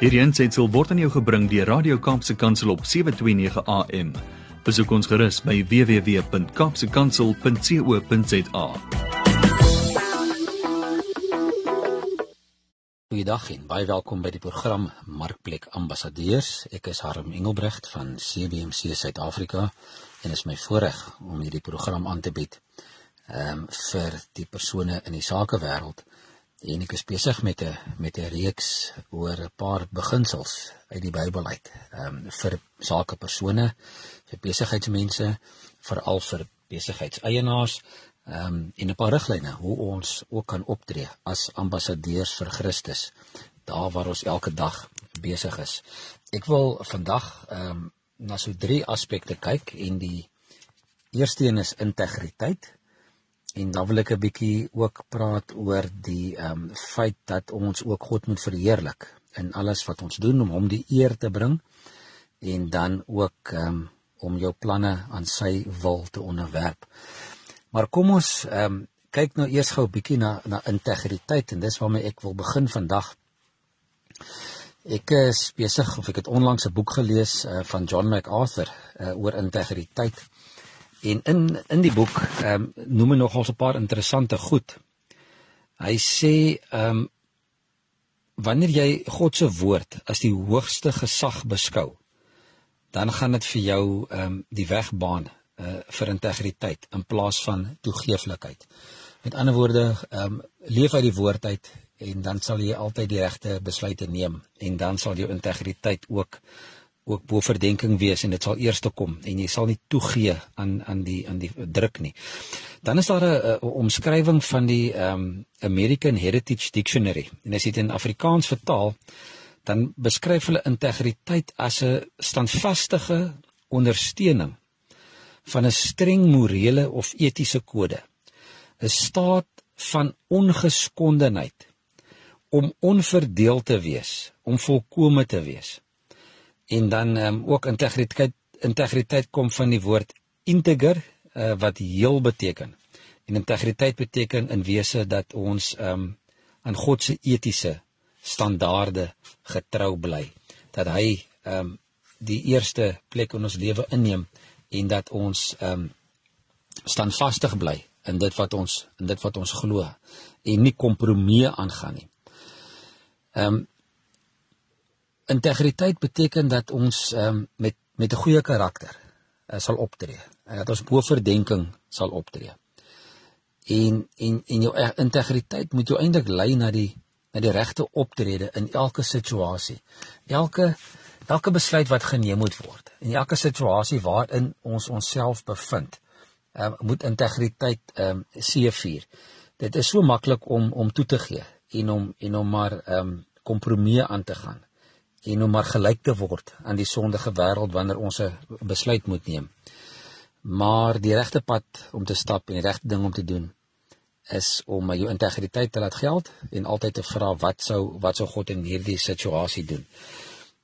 Hierdie aanseit word aan jou gebring deur Radio Kaapse Kansel op 7:29 AM. Besoek ons gerus by www.kapsekansel.co.za. Goeiedag en baie welkom by die program Markplek Ambassadeurs. Ek is Harm Engelbrecht van CBC Suid-Afrika en is my voorreg om hierdie program aan te bied ehm um, vir die persone in die sakewêreld en ek is besig met 'n met 'n reeks oor 'n paar beginsels uit die Bybel uit ehm um, vir sakepersone, vir besigheidsmense, veral vir besigheidseienaars ehm um, en 'n paar riglyne hoe ons ook kan optree as ambassadeurs vir Christus daar waar ons elke dag besig is. Ek wil vandag ehm um, na so drie aspekte kyk en die eerste een is integriteit. En dan wil ek 'n bietjie ook praat oor die ehm um, feit dat ons ook God moet verheerlik in alles wat ons doen om hom die eer te bring en dan ook ehm um, om jou planne aan sy wil te onderwerp. Maar kom ons ehm um, kyk nou eers gou 'n bietjie na na integriteit en dis waarmee ek wil begin vandag. Ek is besig of ek het onlangs 'n boek gelees uh, van John MacArthur uh, oor integriteit. En in in die boek ehm um, noem hy nogal 'n paar interessante goed. Hy sê ehm um, wanneer jy God se woord as die hoogste gesag beskou, dan gaan dit vir jou ehm um, die weg baan uh, vir integriteit in plaas van toegeeflikheid. Met ander woorde, ehm um, leef uit die woord uit en dan sal jy altyd die regte besluite neem en dan sal jou integriteit ook ook bo verdenking wees en dit sal eers te kom en jy sal nie toegee aan aan die aan die druk nie. Dan is daar 'n omskrywing van die um American Heritage Dictionary en as dit in Afrikaans vertaal dan beskryf hulle integriteit as 'n standvastige ondersteuning van 'n streng morele of etiese kode. 'n staat van ongeskondenheid om onverdeeld te wees, om volkome te wees en dan um, ook integriteit integriteit kom van die woord integer uh, wat heel beteken en integriteit beteken in wese dat ons um, aan God se etiese standaarde getrou bly dat hy um, die eerste plek in ons lewe inneem en dat ons um, standvastig bly in dit wat ons in dit wat ons glo en nie kompromieë aangaan nie. Ehm um, Integriteit beteken dat ons um, met met 'n goeie karakter uh, sal optree en dat ons bo verdenking sal optree. En en en jou integriteit moet jou eintlik lei na die na die regte optrede in elke situasie. Elke elke besluit wat geneem moet word. In elke situasie waarin ons onsself bevind, um, moet integriteit ehm um, seëvier. Dit is so maklik om om toe te gee en om en om maar ehm um, kompromieë aan te gaan en om maar gelyk te word aan die sondige wêreld wanneer ons 'n besluit moet neem. Maar die regte pad om te stap en die regte ding om te doen is om jou integriteit te laat geld en altyd te vra wat sou wat sou God in hierdie situasie doen.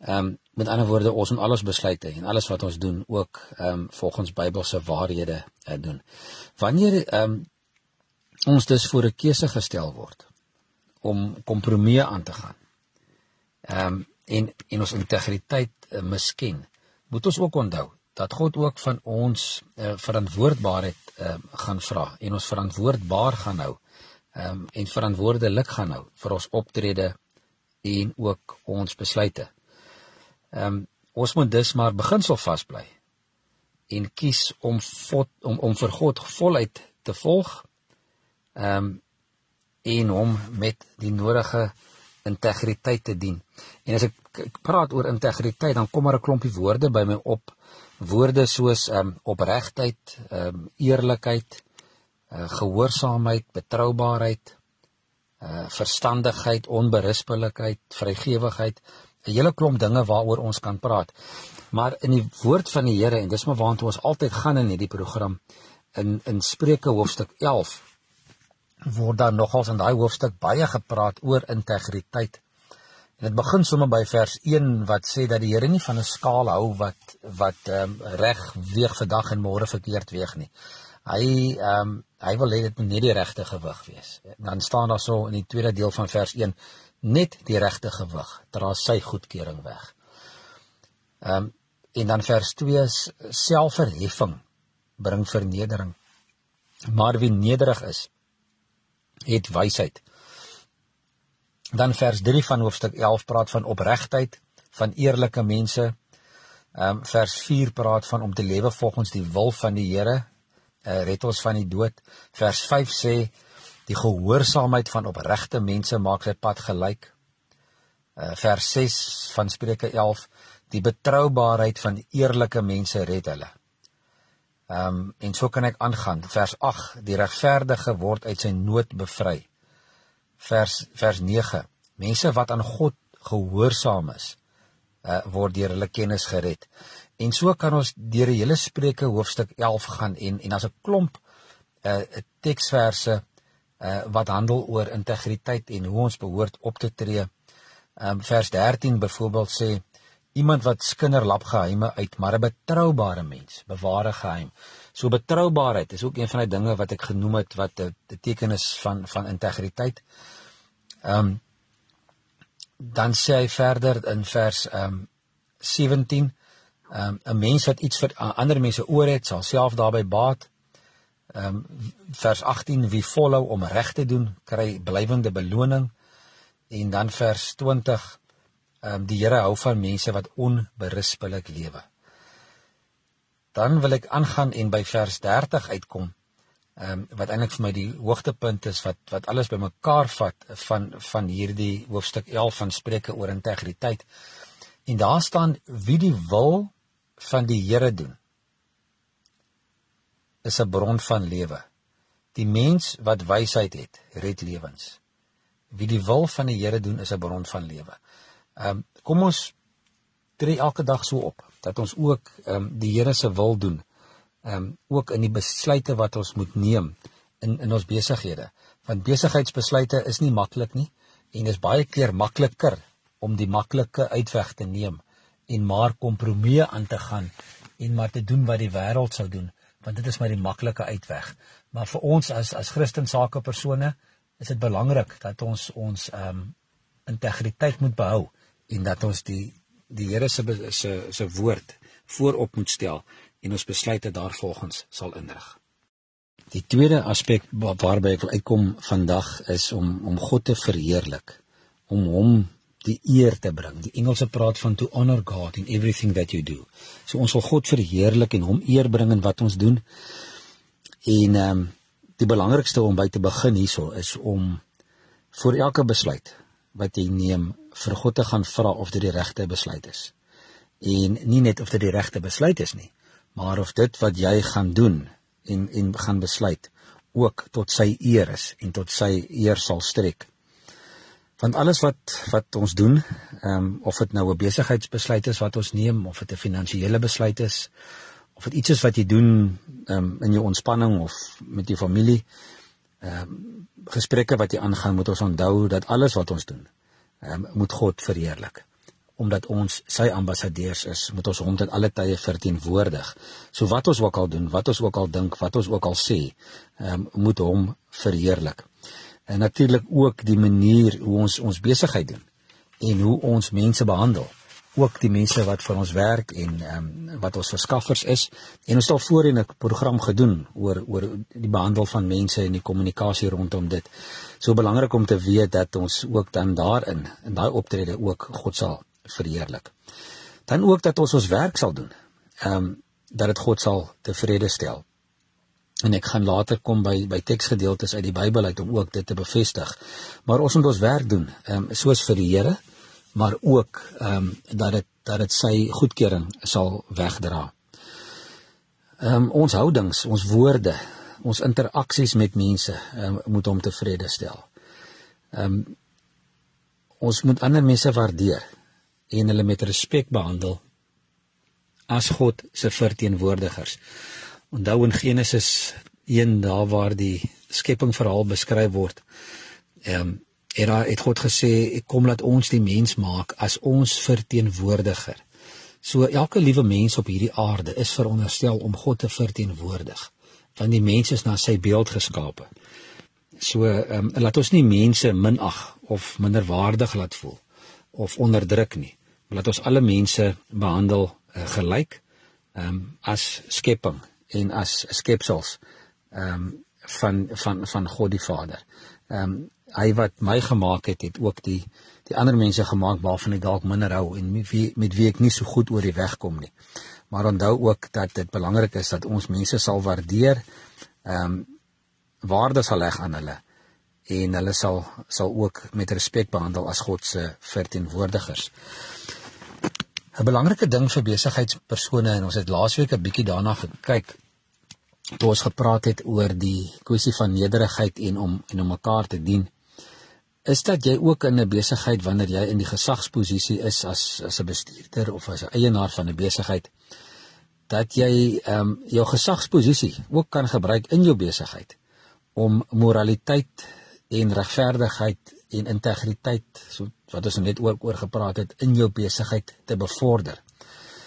Ehm um, met ander woorde ons moet alles besluite en alles wat ons doen ook ehm um, volgens Bybelse waarhede uh, doen. Wanneer ehm um, ons dus voor 'n keuse gestel word om kompromieë aan te gaan. Ehm um, en en ons integriteit uh, misken. Moet ons ook onthou dat God ook van ons uh, verantwoordbaarheid uh, gaan vra en ons verantwoordbaar gaan hou um, en verantwoordelik gaan hou vir ons optrede en ook ons besluite. Ehm um, ons moet dus maar beginsel vasbly en kies om vod, om om vir God voluit te volg. Ehm um, en hom met die nodige integriteit te dien. En as ek, ek praat oor integriteit, dan kom maar 'n klompie woorde by my op. Woorde soos ehm um, opregtheid, ehm um, eerlikheid, uh, gehoorsaamheid, betroubaarheid, uh verstandigheid, onberispelikheid, vrygewigheid, 'n hele klomp dinge waaroor ons kan praat. Maar in die woord van die Here en dis maar waartoe ons altyd gaan in hierdie program in in Spreuke hoofstuk 11 word daar nogals in daai hoofstuk baie gepraat oor integriteit. En dit begin sommer by vers 1 wat sê dat die Here nie van 'n skaal hou wat wat ehm um, reg weeg vandag en môre verkeerd weeg nie. Hy ehm um, hy wil hê dit moet net die regte gewig wees. Dan staan daar so in die tweede deel van vers 1 net die regte gewig dra sy goedkeuring weg. Ehm um, en dan vers 2 selfverheffing bring vernedering. Maar wie nederig is, het wysheid. Dan vers 3 van hoofstuk 11 praat van opregtheid, van eerlike mense. Ehm um, vers 4 praat van om te lewe volgens die wil van die Here, uh, red ons van die dood. Vers 5 sê die gehoorsaamheid van opregte mense maak sy pad gelyk. Uh, vers 6 van Spreuke 11 die betroubaarheid van eerlike mense red hulle. Ehm um, en so kan ek aangaan. Vers 8 die regverdige word uit sy nood bevry. Vers vers 9 mense wat aan God gehoorsaam is, uh, word deur hulle kennis gered. En so kan ons deur die hele Spreuke hoofstuk 11 gaan en en as 'n klomp uh teksverse uh wat handel oor integriteit en hoe ons behoort op te tree. Um vers 13 byvoorbeeld sê iemand wat skinderlap geheime uit, maar 'n betroubare mens, beware geheim. So betroubaarheid is ook een van die dinge wat ek genoem het wat 'n teken is van van integriteit. Um dan sê hy verder in vers um 17 um 'n mens wat iets vir ander mense oor het, sal self daarbey baat. Um vers 18 wie volhou om reg te doen, kry blywende beloning. En dan vers 20 Ehm um, die Here hou van mense wat onberispelik lewe. Dan wil ek aangaan en by vers 30 uitkom. Ehm um, wat eintlik vir my die hoogtepunt is wat wat alles bymekaar vat van van hierdie hoofstuk 11 van Spreuke oor integriteit. En daar staan wie die wil van die Here doen is 'n bron van lewe. Die mens wat wysheid het, red lewens. Wie die wil van die Here doen is 'n bron van lewe. Ehm um, kom ons tree elke dag so op dat ons ook ehm um, die Here se wil doen. Ehm um, ook in die besluite wat ons moet neem in in ons besighede. Want besigheidsbesluite is nie maklik nie en is baie keer makliker om die maklike uitweg te neem en maar kompromieë aan te gaan en maar te doen wat die wêreld sou doen want dit is maar die maklike uitweg. Maar vir ons as as Christen sakepersone is dit belangrik dat ons ons ehm um, integriteit moet behou en dat ons die die Here se se se woord voorop moet stel en ons besluite daarvolgens sal inrig. Die tweede aspek waarby ek wil uitkom vandag is om om God te verheerlik, om hom die eer te bring. Die Engelse praat van to honor God in everything that you do. So ons wil God verheerlik en hom eer bring in wat ons doen. En ehm um, die belangrikste om by te begin hierso is om vir elke besluit wat jy neem vir God te gaan vra of dit die regte besluit is. En nie net of dit die regte besluit is nie, maar of dit wat jy gaan doen en en gaan besluit ook tot sy eer is en tot sy eer sal strek. Want alles wat wat ons doen, ehm um, of dit nou 'n besigheidsbesluit is wat ons neem of dit 'n finansiële besluit is of dit iets is wat jy doen ehm um, in jou ontspanning of met jou familie, ehm um, gesprekke wat jy aangaan, moet ons onthou dat alles wat ons doen, um, moet God verheerlik. Omdat ons sy ambassadeurs is, moet ons hom ten alle tye verteenwoordig. So wat ons ook al doen, wat ons ook al dink, wat ons ook al sê, um, moet hom verheerlik. En natuurlik ook die manier hoe ons ons besigheid doen en hoe ons mense behandel ook die mense wat vir ons werk en ehm um, wat ons verskaffers is en ons het al voorheen 'n program gedoen oor oor die behandel van mense en die kommunikasie rondom dit. So belangrik om te weet dat ons ook dan daarin in daai optrede ook God sal verheerlik. Dan ook dat ons ons werk sal doen. Ehm um, dat dit God sal tevrede stel. En ek gaan later kom by by teksgedeeltes uit die Bybel uit om ook dit te bevestig. Maar ons moet ons werk doen, ehm um, soos vir die Here maar ook ehm um, dat dit dat dit sy goedkeuring sal wegdra. Ehm um, ons houdings, ons woorde, ons interaksies met mense um, moet hom tevrede stel. Ehm um, ons moet ander mense waardeer en hulle met respek behandel as God se verteenwoordigers. Onthou in Genesis 1 daar waar die skepping verhaal beskryf word. Ehm um, En daar het God gesê, "Ek kom laat ons die mens maak as ons verteenwoordiger." So elke liewe mens op hierdie aarde is veronderstel om God te verteenwoordig, want die mens is na sy beeld geskape. so ehm um, laat ons nie mense minag of minderwaardig laat voel of onderdruk nie. Laat ons alle mense behandel uh, gelyk ehm um, as skepping en as skepsels ehm um, van van van God die Vader. Ehm um, hy wat my gemaak het, het ook die die ander mense gemaak waarvan ek dalk minder hou en met wie met wie ek nie so goed oor die weg kom nie. Maar onthou ook dat dit belangrik is dat ons mense sal waardeer, ehm um, waarde sal leg aan hulle en hulle sal sal ook met respek behandel as God se verteenwoordigers. 'n Belangrike ding vir besigheidspersone en ons het laasweek 'n bietjie daarna gekyk toe ons gepraat het oor die kwessie van nederigheid en om en om mekaar te dien is dat jy ook in 'n besigheid wanneer jy in die gesagsposisie is as as 'n bestuurder of as 'n eienaar van 'n besigheid dat jy ehm um, jou gesagsposisie ook kan gebruik in jou besigheid om moraliteit en regverdigheid en integriteit so wat ons net oor oor gepraat het in jou besigheid te bevorder.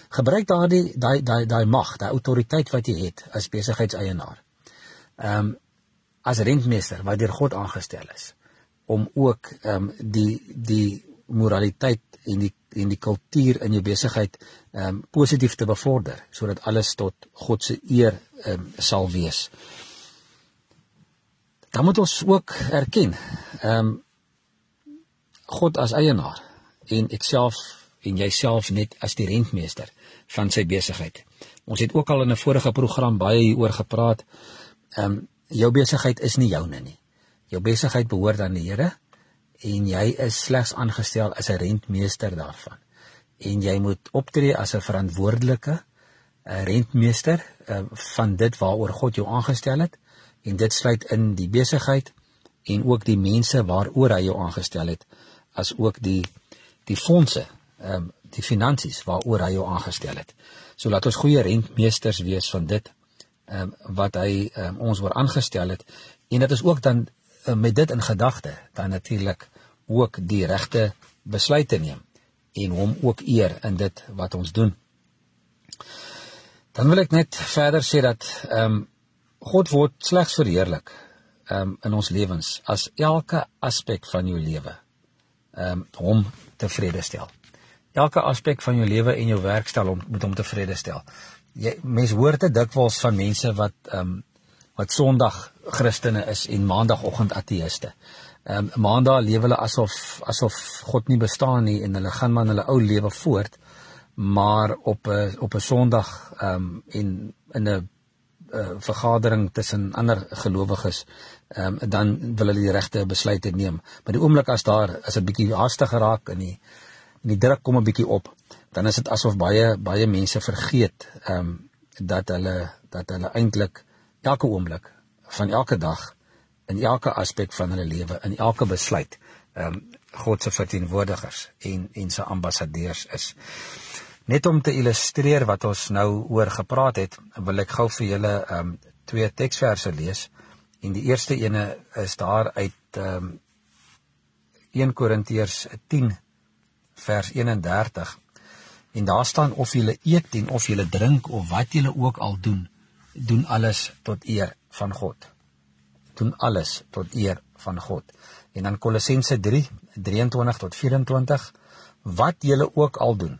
Gebruik daardie daai daai daai mag, daai autoriteit wat jy het as besigheidseienaar. Ehm um, as rentmeester wat deur God aangestel is om ook ehm um, die die moraliteit en die en die kultuur in jou besigheid ehm um, positief te bevorder sodat alles tot God se eer ehm um, sal wees. Dan moet ons ook erken ehm um, God as eienaar en ek self en jouself net as die rentmeester van sy besigheid. Ons het ook al in 'n vorige program baie hieroor gepraat. Ehm um, jou besigheid is nie joune nie. Jou besigheid behoort aan die Here en jy is slegs aangestel as 'n rentmeester daarvan. En jy moet optree as 'n verantwoordelike 'n rentmeester uh, van dit waaroor God jou aangestel het en dit sluit in die besigheid en ook die mense waaroor hy jou aangestel het as ook die die fondse ehm die finansies waaroor hy jou aangestel het. So laat ons goeie rentmeesters wees van dit ehm um, wat hy um, ons word aangestel het en dit is ook dan met dit in gedagte dan natuurlik ook die regte besluite neem en hom ook eer in dit wat ons doen. Dan wil ek net verder sê dat ehm um, God word slegs verheerlik ehm um, in ons lewens as elke aspek van jou lewe ehm um, hom tevrede stel. Elke aspek van jou lewe en jou werk stel hom moet hom tevrede stel. Jy mens hoor te dikwels van mense wat ehm um, wat Sondag Christene is en Maandagoggend ateëste. Ehm um, Maandag lewe hulle asof asof God nie bestaan nie en hulle gaan maar hulle ou lewe voort. Maar op 'n op 'n Sondag ehm um, en in 'n uh, vergadering tussen ander gelowiges ehm um, dan wil hulle die regte besluite neem. Maar die oomblik as daar is 'n bietjie haastig geraak en die en die druk kom 'n bietjie op, dan is dit asof baie baie mense vergeet ehm um, dat hulle dat hulle eintlik elke oomblik van elke dag in elke aspek van hulle lewe, in elke besluit, ehm um, God se verteenwoordigers en en se ambassadeurs is. Net om te illustreer wat ons nou oor gepraat het, wil ek gou vir julle ehm um, twee teksverse lees. En die eerste ene is daar uit ehm um, 1 Korintiërs 10 vers 31. En daar staan of julle eet en of julle drink of wat julle ook al doen, doen alles tot eer van God. Doen alles tot eer van God. En dan Kolossense 3 23 tot 24 wat julle ook al doen.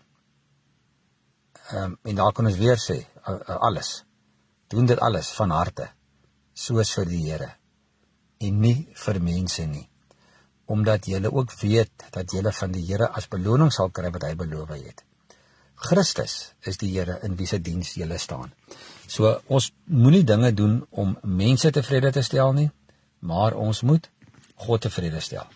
Ehm um, en daar kan ons weer sê uh, uh, alles. Doen dit alles van harte soos vir die Here en nie vir mense nie omdat julle ook weet dat julle van die Here as beloning sal kry wat hy beloof het. Christus is die Here in wie se diens jy staan. So ons moenie dinge doen om mense tevrede te stel nie, maar ons moet God tevrede stel.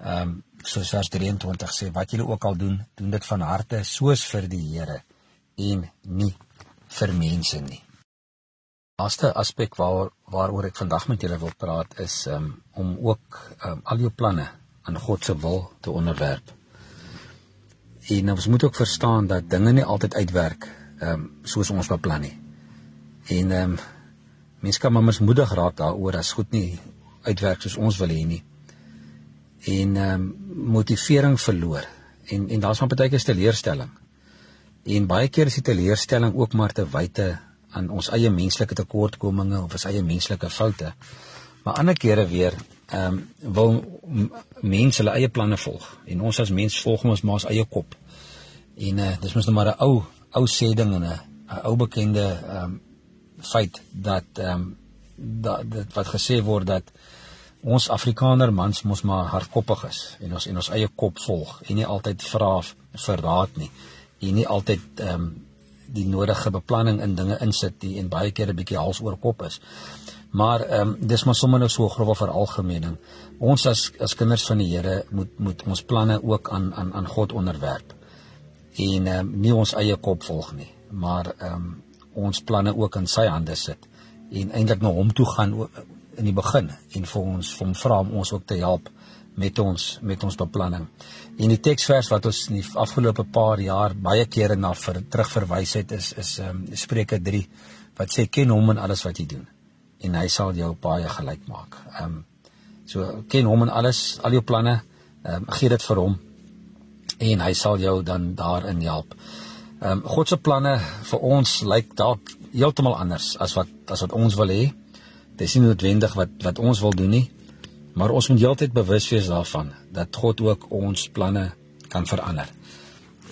Ehm um, soos vers 23 sê, wat julle ook al doen, doen dit van harte soos vir die Here en nie vir mense nie. Laaste aspek waar waaroor ek vandag met julle wil praat is um, om ook um, al jou planne aan God se wil te onderwerp. En ons moet ook verstaan dat dinge nie altyd uitwerk ehm um, soos ons beplan nie. En ehm um, mense kan maar mismoedig raak daaroor as goed nie uitwerk soos ons wil hê nie. En ehm um, motivering verloor. En en daar's maar baie keer teleurstelling. En baie keer is die teleurstelling ook maar te wyte aan ons eie menslike tekortkominge of ons eie menslike foute. Maar ander kere weer ehm um, wil mense hulle eie planne volg en ons as mens volg ons maar ons eie kop. En uh, dis mos nou maar 'n ou ou sê ding en 'n ou bekende ehm um, feit dat ehm um, dat dit wat gesê word dat ons Afrikaner mans mos maar hardkoppig is en ons en ons eie kop volg en nie altyd vra vir raad nie. En nie altyd ehm um, die nodige beplanning in dinge insit nie en baie keer 'n bietjie hals oor kop is. Maar ehm um, dis maar sommer nou so grof vir algemeening. Ons as as kinders van die Here moet moet ons planne ook aan aan aan God onderwerp. En ehm um, nie ons eie kop volg nie, maar ehm um, ons planne ook in sy hande sit en eintlik na hom toe gaan in die begin en vir ons vir hom vra om ons ook te help met ons met ons beplanning. En die teksvers wat ons in die afgelope paar jaar baie kere na vir terugverwys het is is ehm um, Spreuke 3 wat sê ken hom in alles wat jy doen en hy sal jou baie gelyk maak. Ehm um, so ken hom in alles, al jou planne, ehm um, gee dit vir hom en hy sal jou dan daarin help. Ehm um, God se planne vir ons lyk dalk heeltemal anders as wat as wat ons wil hê. Dit is nie noodwendig wat wat ons wil doen nie. Maar ons moet heeltyd bewus wees daarvan dat God ook ons planne kan verander.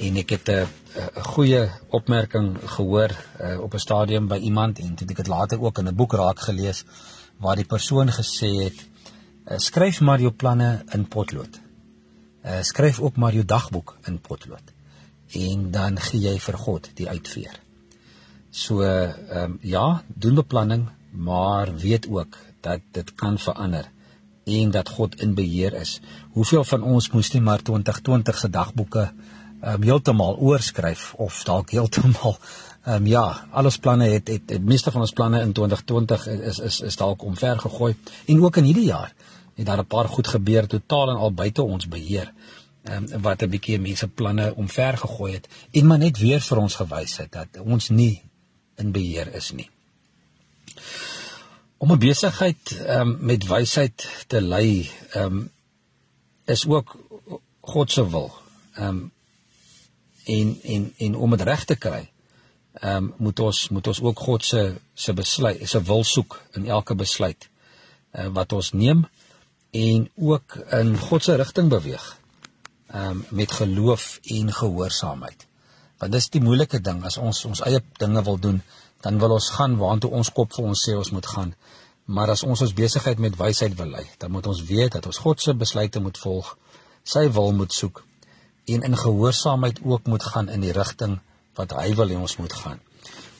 En ek het 'n 'n goeie opmerking gehoor uh, op 'n stadium by iemand en dit ek het later ook in 'n boek raak gelees waar die persoon gesê het uh, skryf maar jou planne in potlood. Uh, skryf ook maar jou dagboek in potlood. En dan gee jy vir God die uitveer. So ehm um, ja, doen beplanning, maar weet ook dat dit kan verander en dat God in beheer is. Hoeveel van ons moes nie maar 2020 se dagboeke um, heeltemal oorskryf of dalk heeltemal ehm um, ja, alles planne het het die meeste van ons planne in 2020 is is is dalk omver gegooi en ook in hierdie jaar het daar 'n paar goed gebeur totaal en al buite ons beheer. Ehm um, wat 'n bietjie mense planne omver gegooi het en maar net weer vir ons gewys het dat ons nie in beheer is nie om 'n besigheid um, met wysheid te lei um, is ook God se wil. Ehm um, en en en om dit reg te kry, ehm um, moet ons moet ons ook God se se besluit, se wil soek in elke besluit uh, wat ons neem en ook in God se rigting beweeg. Ehm um, met geloof en gehoorsaamheid. Want dis die moeilike ding as ons ons eie dinge wil doen, dan wil ons gaan waartoe ons kop vir ons sê ons moet gaan. Maar as ons ons besigheid met wysheid wil lei, dan moet ons weet dat ons God se besluite moet volg, sy wil moet soek en in gehoorsaamheid ook moet gaan in die rigting wat hy wil hê ons moet gaan.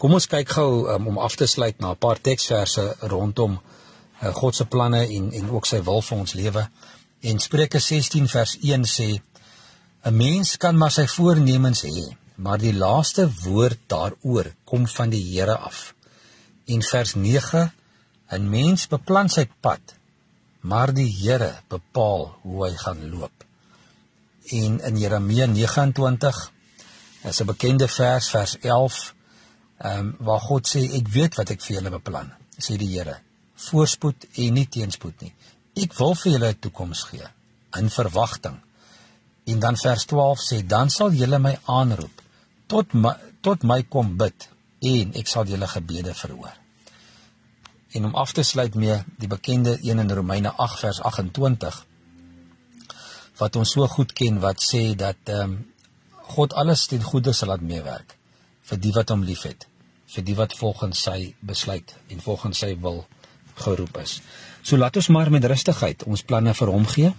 Kom ons kyk gou um, om af te sluit na 'n paar teksverse rondom uh, God se planne en en ook sy wil vir ons lewe. En Spreuke 16 vers 1 sê: 'n Mens kan maar sy voornemens hê, maar die laaste woord daaroor kom van die Here af. En vers 9 'n Mens beplan sy pad, maar die Here bepaal hoe hy gaan loop. En in Jeremia 29 is 'n bekende vers vers 11 ehm um, waar God sê ek weet wat ek vir julle beplan, sê die Here. Voorspoed en nie teenspoed nie. Ek wil vir julle 'n toekoms gee in verwagting. En dan vers 12 sê dan sal julle my aanroep tot my, tot my kom bid en ek sal julle gebede verhoor en om af te sluit mee die bekende een in Romeine 8 vers 28 wat ons so goed ken wat sê dat ehm um, God alles ten goeie sal laat meewerk vir die wat hom liefhet vir die wat volgens sy besluit en volgens sy wil geroep is. So laat ons maar met rustigheid ons planne vir hom gee.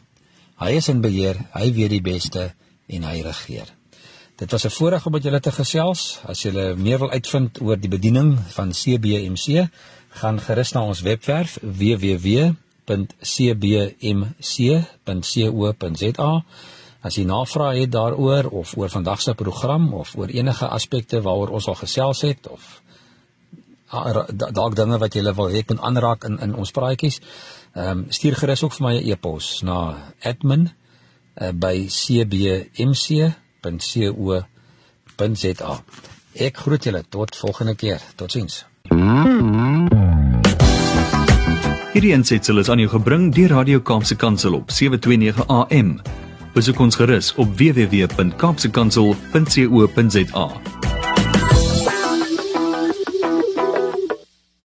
Hy is in beheer, hy weet die beste en hy regeer. Dit was 'n voorreg om met julle te gesels. As julle meer wil uitvind oor die bediening van CBMC, gaan gerus na ons webwerf www.cbmc.co.za. As jy navrae het daaroor of oor vandag se program of oor enige aspekte waaroor ons al gesels het of dalk dinge wat jy wil hê moet aanraak in in ons praatjies, ehm um, stuur gerus ook vir my 'n e e-pos na admin@cbmc.co.za. Ek groet julle tot volgende keer. Totsiens. Hierdie ensitsel is aan jou gebring deur Radio Kaapse Kansel op 729 AM. Besoek ons gerus op www.kaapsekansel.co.za.